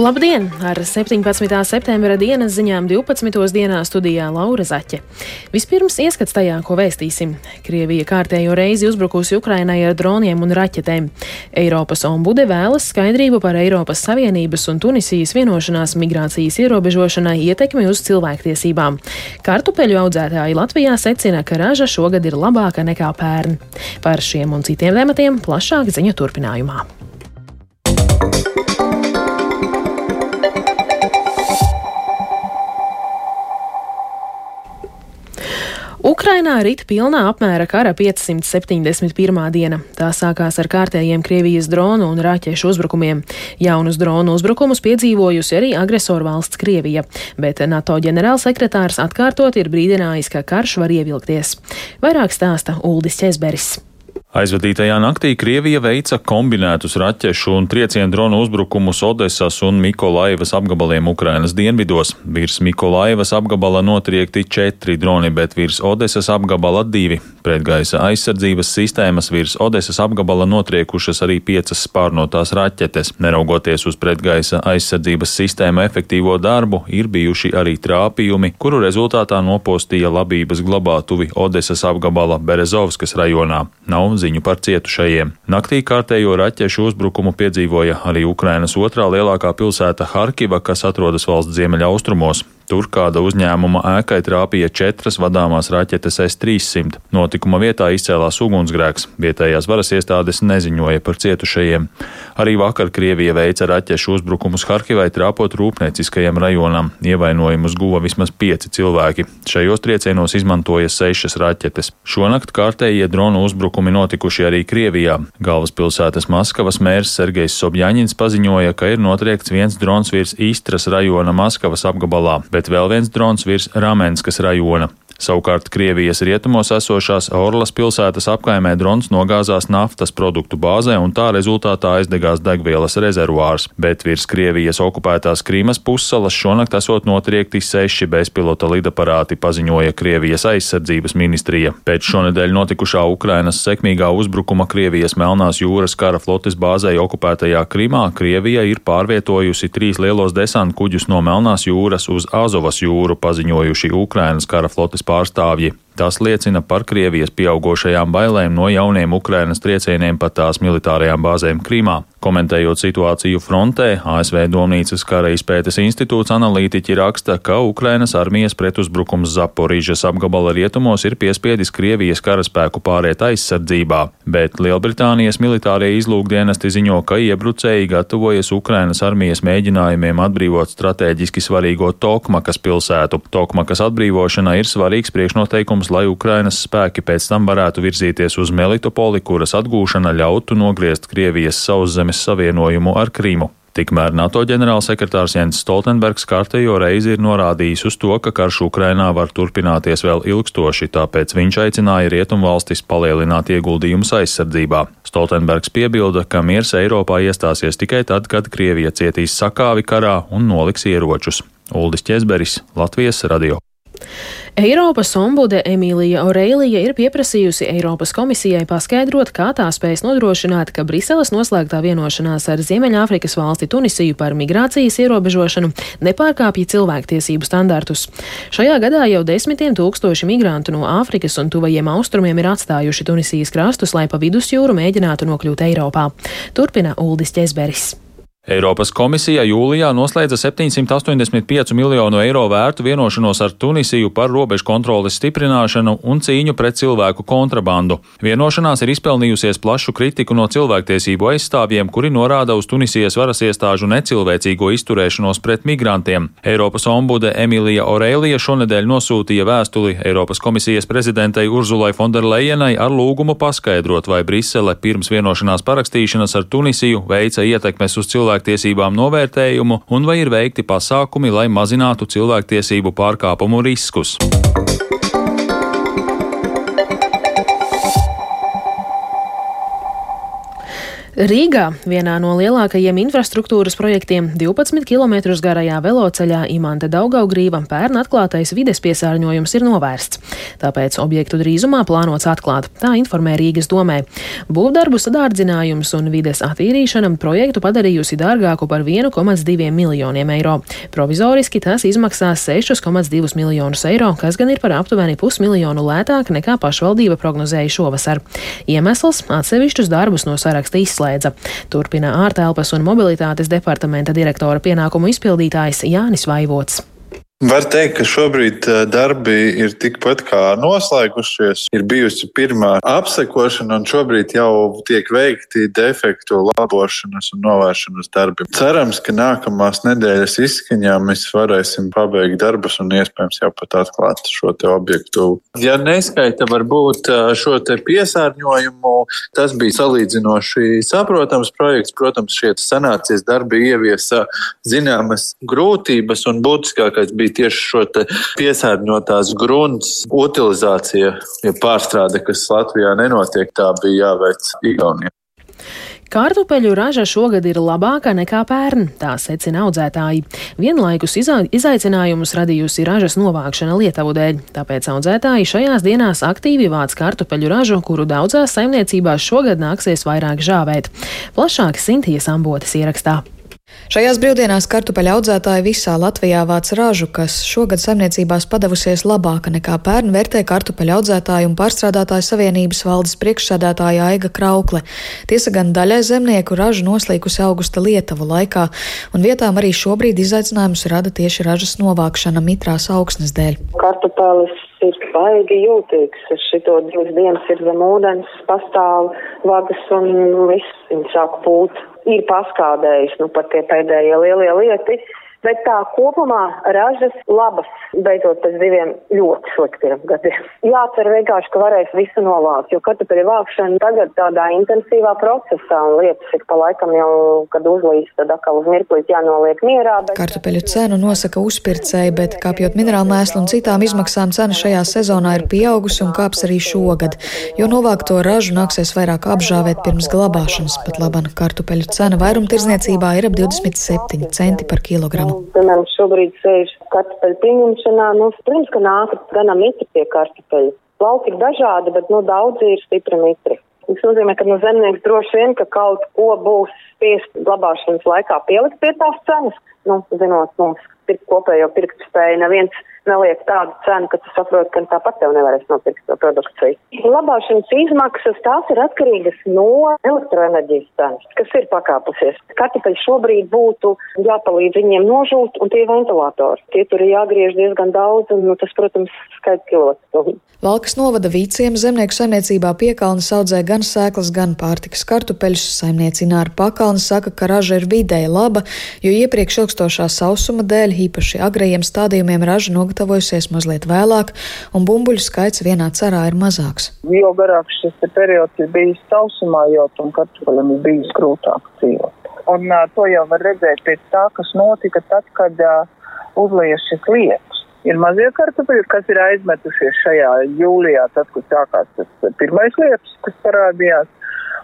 Labdien! Ar 17. septembra dienas ziņām 12. dienā studijā Laura Zaķe. Vispirms ieskats tajā, ko vēstīsim. Krievija kārtējo reizi uzbrukusi Ukrainai ar droniem un raķetēm. Eiropas ombude vēlas skaidrību par Eiropas Savienības un Tunisijas vienošanās migrācijas ierobežošanai ietekmi uz cilvēktiesībām. Kartupeļu audzētāji Latvijā secina, ka raža šogad ir labāka nekā pērn. Par šiem un citiem tematiem plašāk ziņu turpinājumā. Ukrainā rīt pilnā apmēra kara 571. diena. Tā sākās ar kārtējiem Krievijas dronu un raķešu uzbrukumiem. Jaunus dronu uzbrukumus piedzīvojusi arī agresoru valsts Krievija, bet NATO ģenerālsekretārs atkārtot ir brīdinājis, ka karš var ievilkties. Vairāk stāsta Uldis Česberis. Aizvadītajā naktī Krievija veica kombinētus raķešu un triecienu dronu uzbrukumus Odesas un Mikolaivas apgabaliem Ukrainas dienvidos. Virs Mikolaivas apgabala notriekti četri droni, bet virs Odesas apgabala divi. Pretgaisa aizsardzības sistēmas virs Odesas apgabala notriekušas arī piecas spārnotās raķetes. Neraugoties uz pretgaisa aizsardzības sistēmu efektīvo darbu, ir bijuši arī trāpījumi, kuru rezultātā nopostīja labības glabātuvi Odesas apgabala Berezovskas rajonā. Nav ziņu par cietušajiem. Naktī kārtējo raķešu uzbrukumu piedzīvoja arī Ukrainas otrā lielākā pilsēta Harkiva, kas atrodas valsts ziemeļaustrumos. Tur kāda uzņēmuma ēkai trāpīja četras vadāmās raķetes S-300. Notikuma vietā izcēlās ugunsgrēks. Vietējās varas iestādes neziņoja par cietušajiem. Arī vakar Krievija veica raķešu uzbrukumus Harkivai trāpot rūpnieciskajam rajonam. Ievainojumus guva vismaz pieci cilvēki. Šajos triecienos izmantoja sešas raķetes. Šonakt kārtējie dronu uzbrukumi notikuši arī Krievijā. Galvaspilsētas Maskavas mērs Sergejs Sobjaņins paziņoja, ka ir notriekts viens drons virs Istras rajona Maskavas apgabalā bet vēl viens drons virs Ramenskas rajona. Savukārt Krievijas rietumos esošās Orlas pilsētas apkaimē drons nogāzās naftas produktu bāzē un tā rezultātā aizdegās degvielas rezervuārs, bet virs Krievijas okupētās Krīmas pussalas šonakt esot notriekti seši bezpilota lidaparāti, paziņoja Krievijas aizsardzības ministrija. Pēc šonedēļ notikušā Ukrainas sekmīgā uzbrukuma Krievijas Melnās jūras kara flotes bāzē okupētajā Krimā Krievija ir pārvietojusi trīs lielos desantu kuģus no Melnās jūras uz Azovas jūru, paziņojuši Ukrainas kara flotes pārstāvji. Tas liecina par Krievijas pieaugošajām bailēm no jauniem Ukrainas triecieniem pa tās militārajām bāzēm Krimā. Komentējot situāciju frontē, ASV Domnīcas kara izpētes institūts analītiķi raksta, ka Ukrainas armijas pretuzbrukums Zaporīžas apgabala rietumos ir piespiedis Krievijas karaspēku pāriet aizsardzībā, bet Lielbritānijas militārie izlūkdienesti ziņo, ka iebrucēji gatavojas Ukrainas armijas mēģinājumiem atbrīvot strateģiski svarīgo Tokmakas pilsētu. Tokmakas atbrīvošana ir svarīgs priekšnoteikums lai Ukrainas spēki pēc tam varētu virzīties uz Melitopoli, kuras atgūšana ļautu nogriezt Krievijas sauszemes savienojumu ar Krīmu. Tikmēr NATO ģenerālsekretārs Jens Stoltenbergs kārtējo reizi ir norādījis uz to, ka karš Ukrainā var turpināties vēl ilgstoši, tāpēc viņš aicināja rietumvalstis palielināt ieguldījumus aizsardzībā. Stoltenbergs piebilda, ka miers Eiropā iestāsies tikai tad, kad Krievija cietīs sakāvi karā un noliks ieročus. Uldis Česberis, Latvijas radio. Eiropas ombude Emīlija Oreilija ir pieprasījusi Eiropas komisijai paskaidrot, kā tā spēs nodrošināt, ka Briseles noslēgtā vienošanās ar Ziemeļāfrikas valsti Tunisiju par migrācijas ierobežošanu nepārkāpja cilvēktiesību standartus. Šajā gadā jau desmitiem tūkstoši migrantu no Āfrikas un tuvajiem austrumiem ir atstājuši Tunisijas krastus, lai pa vidusjūru mēģinātu nokļūt Eiropā. Turpina Uldis Česberis. Eiropas komisija jūlijā noslēdza 785 miljonu eiro vērtu vienošanos ar Tunisiju par robežu kontroles stiprināšanu un cīņu pret cilvēku kontrabandu. Vienošanās ir izpelnījusies plašu kritiku no cilvēktiesību aizstāvjiem, kuri norāda uz Tunisijas varas iestāžu necilvēcīgo izturēšanos pret migrantiem. Eiropas ombude Emīlija Orēlija šonedēļ nosūtīja vēstuli Eiropas komisijas prezidentei Urzulai Fonderlejenai ar lūgumu paskaidrot, vai Brisele pirms vienošanās parakstīšanas ar Tunisiju veica ietekmes uz cilvēku cilvēktiesībām novērtējumu un vai ir veikti pasākumi, lai mazinātu cilvēktiesību pārkāpumu riskus. Rīgā, vienā no lielākajiem infrastruktūras projektiem, 12 km garajā veloceļā Imanta Daugaugrīva pērn atklātais vides piesārņojums ir novērsts. Tāpēc objektu drīzumā plānots atklāt, tā informē Rīgas domē. Būvdarbu sadārdzinājums un vides attīrīšana projektu padarījusi dārgāku par 1,2 miljoniem eiro. Provizoriski tas izmaksās 6,2 miljonus eiro, kas gan ir par aptuveni pusmiljonu lētāk nekā pašvaldība prognozēja šovasar. Iemesls - atsevišķus darbus no saraksta izslēdza. Turpina ārtelpas un mobilitātes departamenta direktora pienākumu izpildītājs Jānis Vaivots. Var teikt, ka šobrīd darbi ir tikpat kā noslēgušies. Ir bijusi pirmā apsekošana, un šobrīd jau tiek veikti defektu labošanas un novēršanas darbi. Cerams, ka nākamās nedēļas izskaņā mēs varēsim pabeigt darbus un iespējams jau pat atklāt šo objektu. Ja neskaita varbūt šo piesārņojumu, tas bija salīdzinoši saprotams projekts. Protams, šie sanācies darbi ieviesa zināmas grūtības un būtiskākais bija bija tieši šo piesārņotās grunts utilizācija, ja pārstrāde, kas Latvijā nenotiek, tā bija jāveic Igaunijā. Kartupeļu raža šogad ir labāka nekā pērn, tā secina audzētāji. Vienlaikus izaicinājumus radījusi ražas novākšana Lietuvu dēļ, tāpēc audzētāji šajās dienās aktīvi vāc kartupeļu ražu, kuru daudzās saimniecībās šogad nāksies vairāk žāvēt. Plašāk Sintīs ambotas ierakstā. Šajās brīvdienās kartupeļu audzētāji visā Latvijā vāc ražu, kas šogad saimniecībās padavusies labāka nekā pērn vērtē kartupeļu audzētāju un pārstrādātāju savienības valdes priekšsēdētāja Aiga Kraukle. Tiesa gan daļai zemnieku ražu noslīkusi augusta Lietuvu laikā, un vietām arī šobrīd izaicinājumus rada tieši ražas novākšana mitrās augsnes dēļ. Kartupelis ir baigi jūtīgs. Šito divas dienas ir zem ūdens, pastāv vagas un viss viņi sāk pūt ir paskādējis nu, pat tie pēdējie lielie lieti. Bet tā kopumā ražas labas, beidzot pēc diviem ļoti sliktiem gadiem. Jācer vienkārši, ka varēs visu novākt, jo kartupeļu vākšana tagad tādā intensīvā procesā un lietas ir pa laikam jau, kad uzlīst, tad atkal uz mirklīt jānoliek mierā. Bet... Kartupeļu cenu nosaka uzpircēji, bet kāpjot minerālu mēslu un citām izmaksām cena šajā sezonā ir pieaugusi un kāps arī šogad, jo novākto ražu nāksies vairāk apžāvēt pirms glabāšanas. Pat labana kartupeļu cena vairumtirdzniecībā ir ap 27 centi par kilogramu nu, piemēram, šobrīd sēž kartupeļu pieņemšanā, nu, protams, ka nāk gana mitri pie kartupeļu. Lauki ir dažādi, bet, nu, daudzi ir stipri mitri. Tas nozīmē, ka no zemnieks droši vien, ka kaut ko būs spiest glabāšanas laikā pielikt pie tās cenas. Nu, zinot, mums ir kopējo pirkt spēju, neviens neliek tādu cenu, ka tu saproti, ka tāpat tev nevarēs nopirkt to produkciju. Labāšanas izmaksas tās ir atkarīgas no elektroenerģijas cenas, kas ir pakāpusies. Kartupeļi šobrīd būtu jāpalīdz viņiem nožūt, un tie ventilatori. Tie tur ir jāgriež diezgan daudz, un nu, tas, protams, skaits kilovatstundu. Valkas novada vīciem zemnieku saimniecībā piekalnis audzē gan sēklas, gan pārtikas kartupeļus. Saimniecina ar pakalni saka, ka raža ir vidēji laba, jo iepriekš ilgstošā sausuma dēļ, īpaši agrajiem stādījumiem, raža nogatavoja sagatavojusies mazliet vēlāk, un bumbuļu skaits vienā cerā ir mazāks. Jo garāks šis periods ir bijis sausumā, jo tam kartupeļam ir bijis grūtāk dzīvot. Un uh, to jau var redzēt pēc tā, kas notika tad, kad uh, uzliekas šis lietus. Ir mazie kartupeļi, kas ir aizmetušies šajā jūlijā, tad, kad sākās tas pirmais lietus, kas parādījās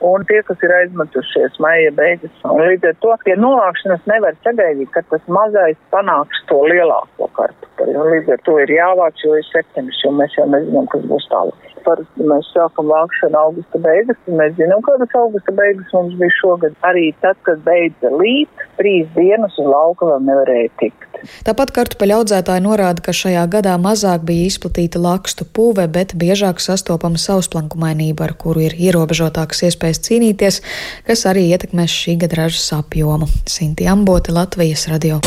un tie, kas ir aizmetušies maija beigas. Un līdz ar to pie novākšanas nevar sagaidīt, ka tas mazais panāks to lielāko kartupeli. Un līdz ar to ir jāvāc, jo ir septembris, jo mēs jau nezinām, kas būs tālāk. Parasti mēs sākam vākšanu augusta beigas, un mēs zinām, kādas augusta beigas mums bija šogad. Arī tad, kad beidza līt, trīs dienas uz lauka vēl nevarēja tikt. Tāpat kartupeļu audzētāji norāda, ka šajā gadā mazāk bija izplatīta lakstu pūve, bet biežāk sastopama sausplankumainība, ar kuru ir ierobežotākas iespējas cīnīties, kas arī ietekmēs šī gada ražas apjomu. Sinti Ambote, Latvijas radio.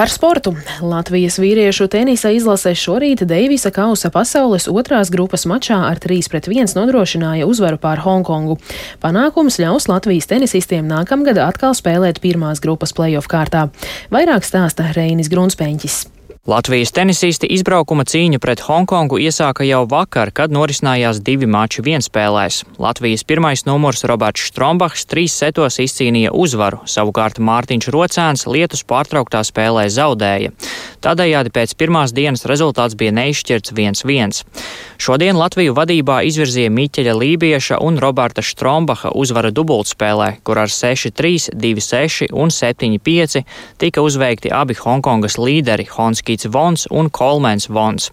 Par sportu. Latvijas vīriešu tenisa izlasē šorīt Deivisa Kausa pasaules otrās grupas mačā ar 3-1 nodrošināja uzvaru pār Hongkongu. Panākums ļaus Latvijas tenisistiem nākamgad atkal spēlēt pirmās grupas playoff kārtā. Vairāk stāsta Reinis Grunspēņķis. Latvijas tenisisti izbraukuma cīņu pret Hongkongu iesāka jau vakar, kad norisinājās divi mači vienspēlēs. Latvijas pirmais numurs Roberts Strombachs trīs setos izcīnīja uzvaru, savukārt Mārtiņš Rocēns lietus pārtrauktā spēlē zaudēja. Tādējādi pēc pirmās dienas rezultāts bija neizšķirts 1-1. Šodien Latviju vadībā izvirzīja Miķeļa Lībieša un Roberta Strombaha uzvara dubultspēlē, kur ar 6-3, 2-6 un 7-5 tika uzveikti abi Hongkongas līderi Honskīts Davids Vons un Kolmens Vons.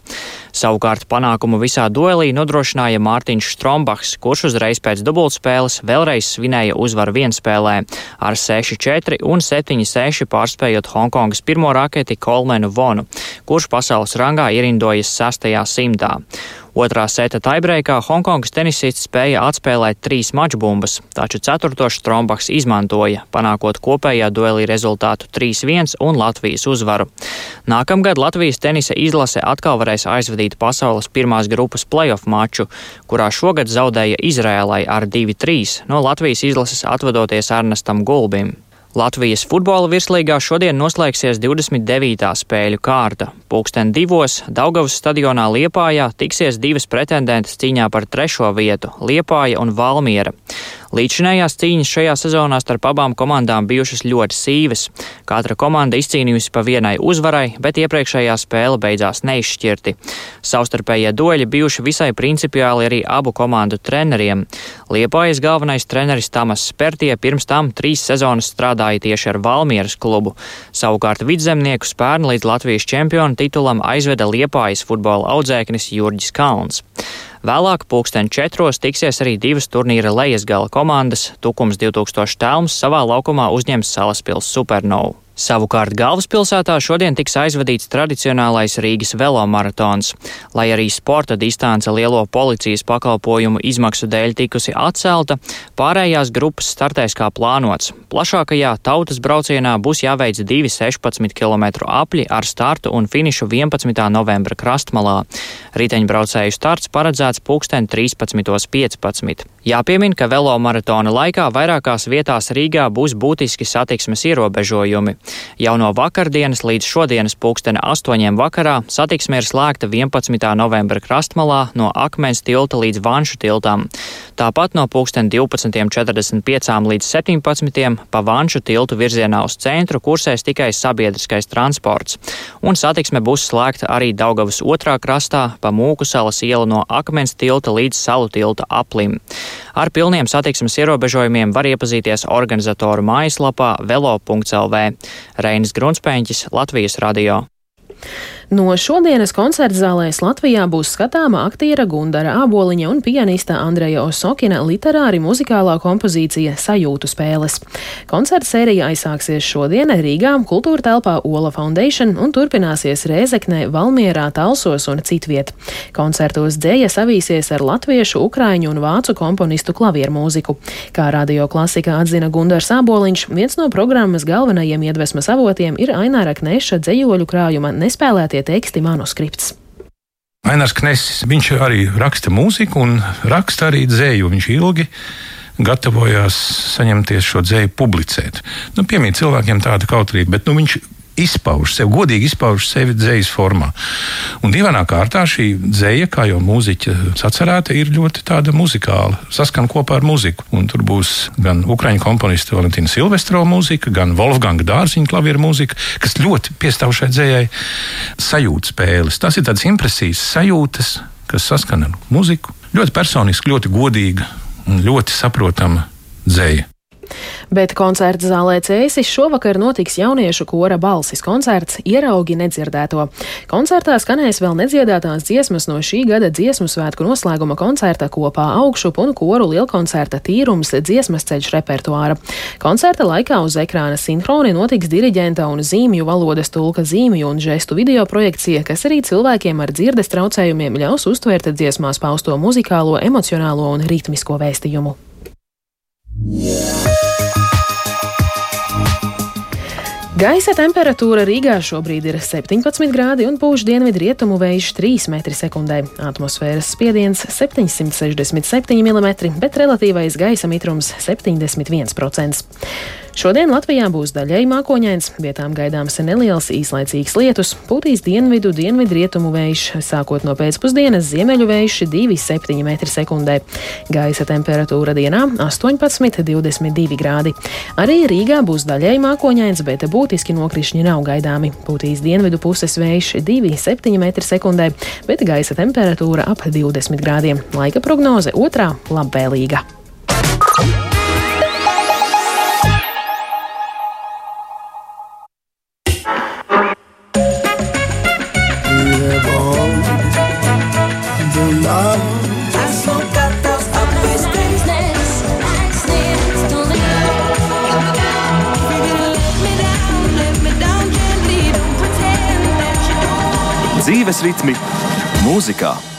Savukārt panākumu visā duelī nodrošināja Mārtiņš Strombachs, kurš uzreiz pēc dubultspēles vēlreiz svinēja uzvaru vienspēlē ar 6-4 un 7-6 pārspējot Hongkongas pirmo raketi Kolmenu Vonu, kurš pasaules rangā ierindojas 6. simtā. Otrā seta taibreikā Hongkongas tenisists spēja atspēlēt trīs mačbumbas, taču ceturto Strombaks izmantoja, panākot kopējā duelī rezultātu 3-1 un Latvijas uzvaru. Nākamgad Latvijas tenisa izlase atkal varēs aizvadīt pasaules pirmās grupas playoff maču, kurā šogad zaudēja Izrēlai ar 2-3 no Latvijas izlases atvadoties Ernestam Gulbim. Latvijas futbola virslīgā šodien noslēgsies 29. spēļu kārta. Pūksteni divos Daugavas stadionā Liepājā tiksies divas pretendentas cīņā par trešo vietu - Liepāja un Valmiera. Līdzinējās cīņas šajā sezonā starp abām komandām bijušas ļoti sīvas. Katra komanda izcīnījusi pa vienai uzvarai, bet iepriekšējā spēle beidzās neizšķirti. Savstarpējie doļi bijuši visai principiāli arī abu komandu treneriem. Liepājas galvenais treneris Tamas Spertie pirms tam trīs sezonas strādāja tieši ar Valmieras klubu. Savukārt vidzemnieku spērnu līdz Latvijas čempionu titulam aizveda Liepājas futbola audzēknis Jurģis Kalns. Vēlāk pulksten četros tiksies arī divas turnīra lejas gala komandas. Tukums 2000 telms savā laukumā uzņems Salaspils Supernovu. Savukārt galvaspilsētā šodien tiks aizvadīts tradicionālais Rīgas velomaratons. Lai arī sporta distance lielo policijas pakalpojumu izmaksu dēļ tikusi atcelta, pārējās grupas startēs kā plānots. Plašākajā tautas braucienā būs jāveic divi 16 km apļi ar startu un finišu 11. novembra krastmalā. Riteņbraucēju starts paredzēts pulksten 13.15. Jāpiemin, ka velomaratona laikā vairākās vietās Rīgā būs būtiski satiksmes ierobežojumi. Jau no vakardienas līdz šodienas pulksteni astoņiem vakarā satiksme ir slēgta 11. novembra krastmalā no Akmens tilta līdz Vanšu tiltām. Tāpat no pulksteni 12.45 līdz 17. pa Vanšu tiltu virzienā uz centru kursēs tikai sabiedriskais transports, un satiksme būs slēgta arī Daugavas otrā krastā pa Mūku salas ielu no Akmens tilta līdz Salu tilta aplim. Ar pilniem satiksmes ierobežojumiem var iepazīties organizatoru mājaslapā velo.lv. Reinis Grunspēņķis, Latvijas radio. No šodienas koncerta zālēs Latvijā būs skatāma aktiera Gundara Āboliņa un pianista Andreja Osokina literāri muzikālā kompozīcija Sajūtu spēles. Koncerta sērija aizsāksies šodien Rīgā, kultūra telpā Ola Foundation un turpināsies Rēzeknē, Valmierā, Talsos un citviet. Koncertos dzēja savīsies ar latviešu, ukraiņu un vācu komponistu klavieru mūziku. Kā radio klasikā atzina Gundars Āboliņš, viens no programmas galvenajiem iedvesmas avotiem ir Aināra Kneša dzējoļu krājuma nespēlētie tie teksti manuskripts. Ainārs Knesis, viņš arī raksta mūziku un raksta arī dzēju. Viņš ilgi gatavojās saņemties šo dzēju publicēt. Nu, piemīt cilvēkiem tāda kautrība, bet nu, viņš izpauž sevi, godīgi izpauž sevi dzīslas formā. Un divainā kārtā šī dzēja, kā jau mūziķa sacerēta, ir ļoti tāda muzikāla, saskan kopā ar muziku. Un tur būs gan ukraiņu komponista Valentīna Silvestro mūzika, gan Wolfganga Dārziņa klavieru mūzika, kas ļoti piestāv šai dzējai sajūtas spēles. Tas ir tādas impresijas sajūtas, kas saskan ar muziku. Ļoti personiski, ļoti godīga un ļoti saprotama dzēja. Bet koncerta zālē Cēsis šovakar notiks jauniešu kora balsis koncerts Ieraugi nedzirdēto. Koncertā skanēs vēl nedziedātās dziesmas no šī gada dziesmu svētku noslēguma koncerta kopā augšup un koru lielkoncerta tīrums dziesmas ceļš repertuāra. Koncerta laikā uz ekrāna sinhroni notiks diriģenta un zīmju valodas tulka zīmju un žestu video projekcija, kas arī cilvēkiem ar dzirdes traucējumiem ļaus uztvērt dziesmās pausto muzikālo, emocionālo un ritmisko vēstījumu. Yeah. Gaisa temperatūra Rīgā šobrīd ir 17 grādi un pūš dienvidu rietumu vējš 3 m2. Atmosfēras spiediens 767 mm, bet relatīvais gaisa mitrums 71%. Šodien Latvijā būs daļēji mākoņains, vietām gaidāms neliels īslaicīgs lietus, pūtīs dienvidu, dienvidu rietumu vējš, sākot no pēcpusdienas ziemeļu vējš 2,7 m2. Gaisa temperatūra dienā 18,22 grādi. Arī Rīgā būs daļēji mākoņains, bet būtiski nokrišņi nav gaidāmi. Pūtīs dienvidu puses vējš 2,7 m2, bet gaisa temperatūra ap 20 grādiem. Laika prognoze otrā - labvēlīga. Dzīves ritmi mūzikā.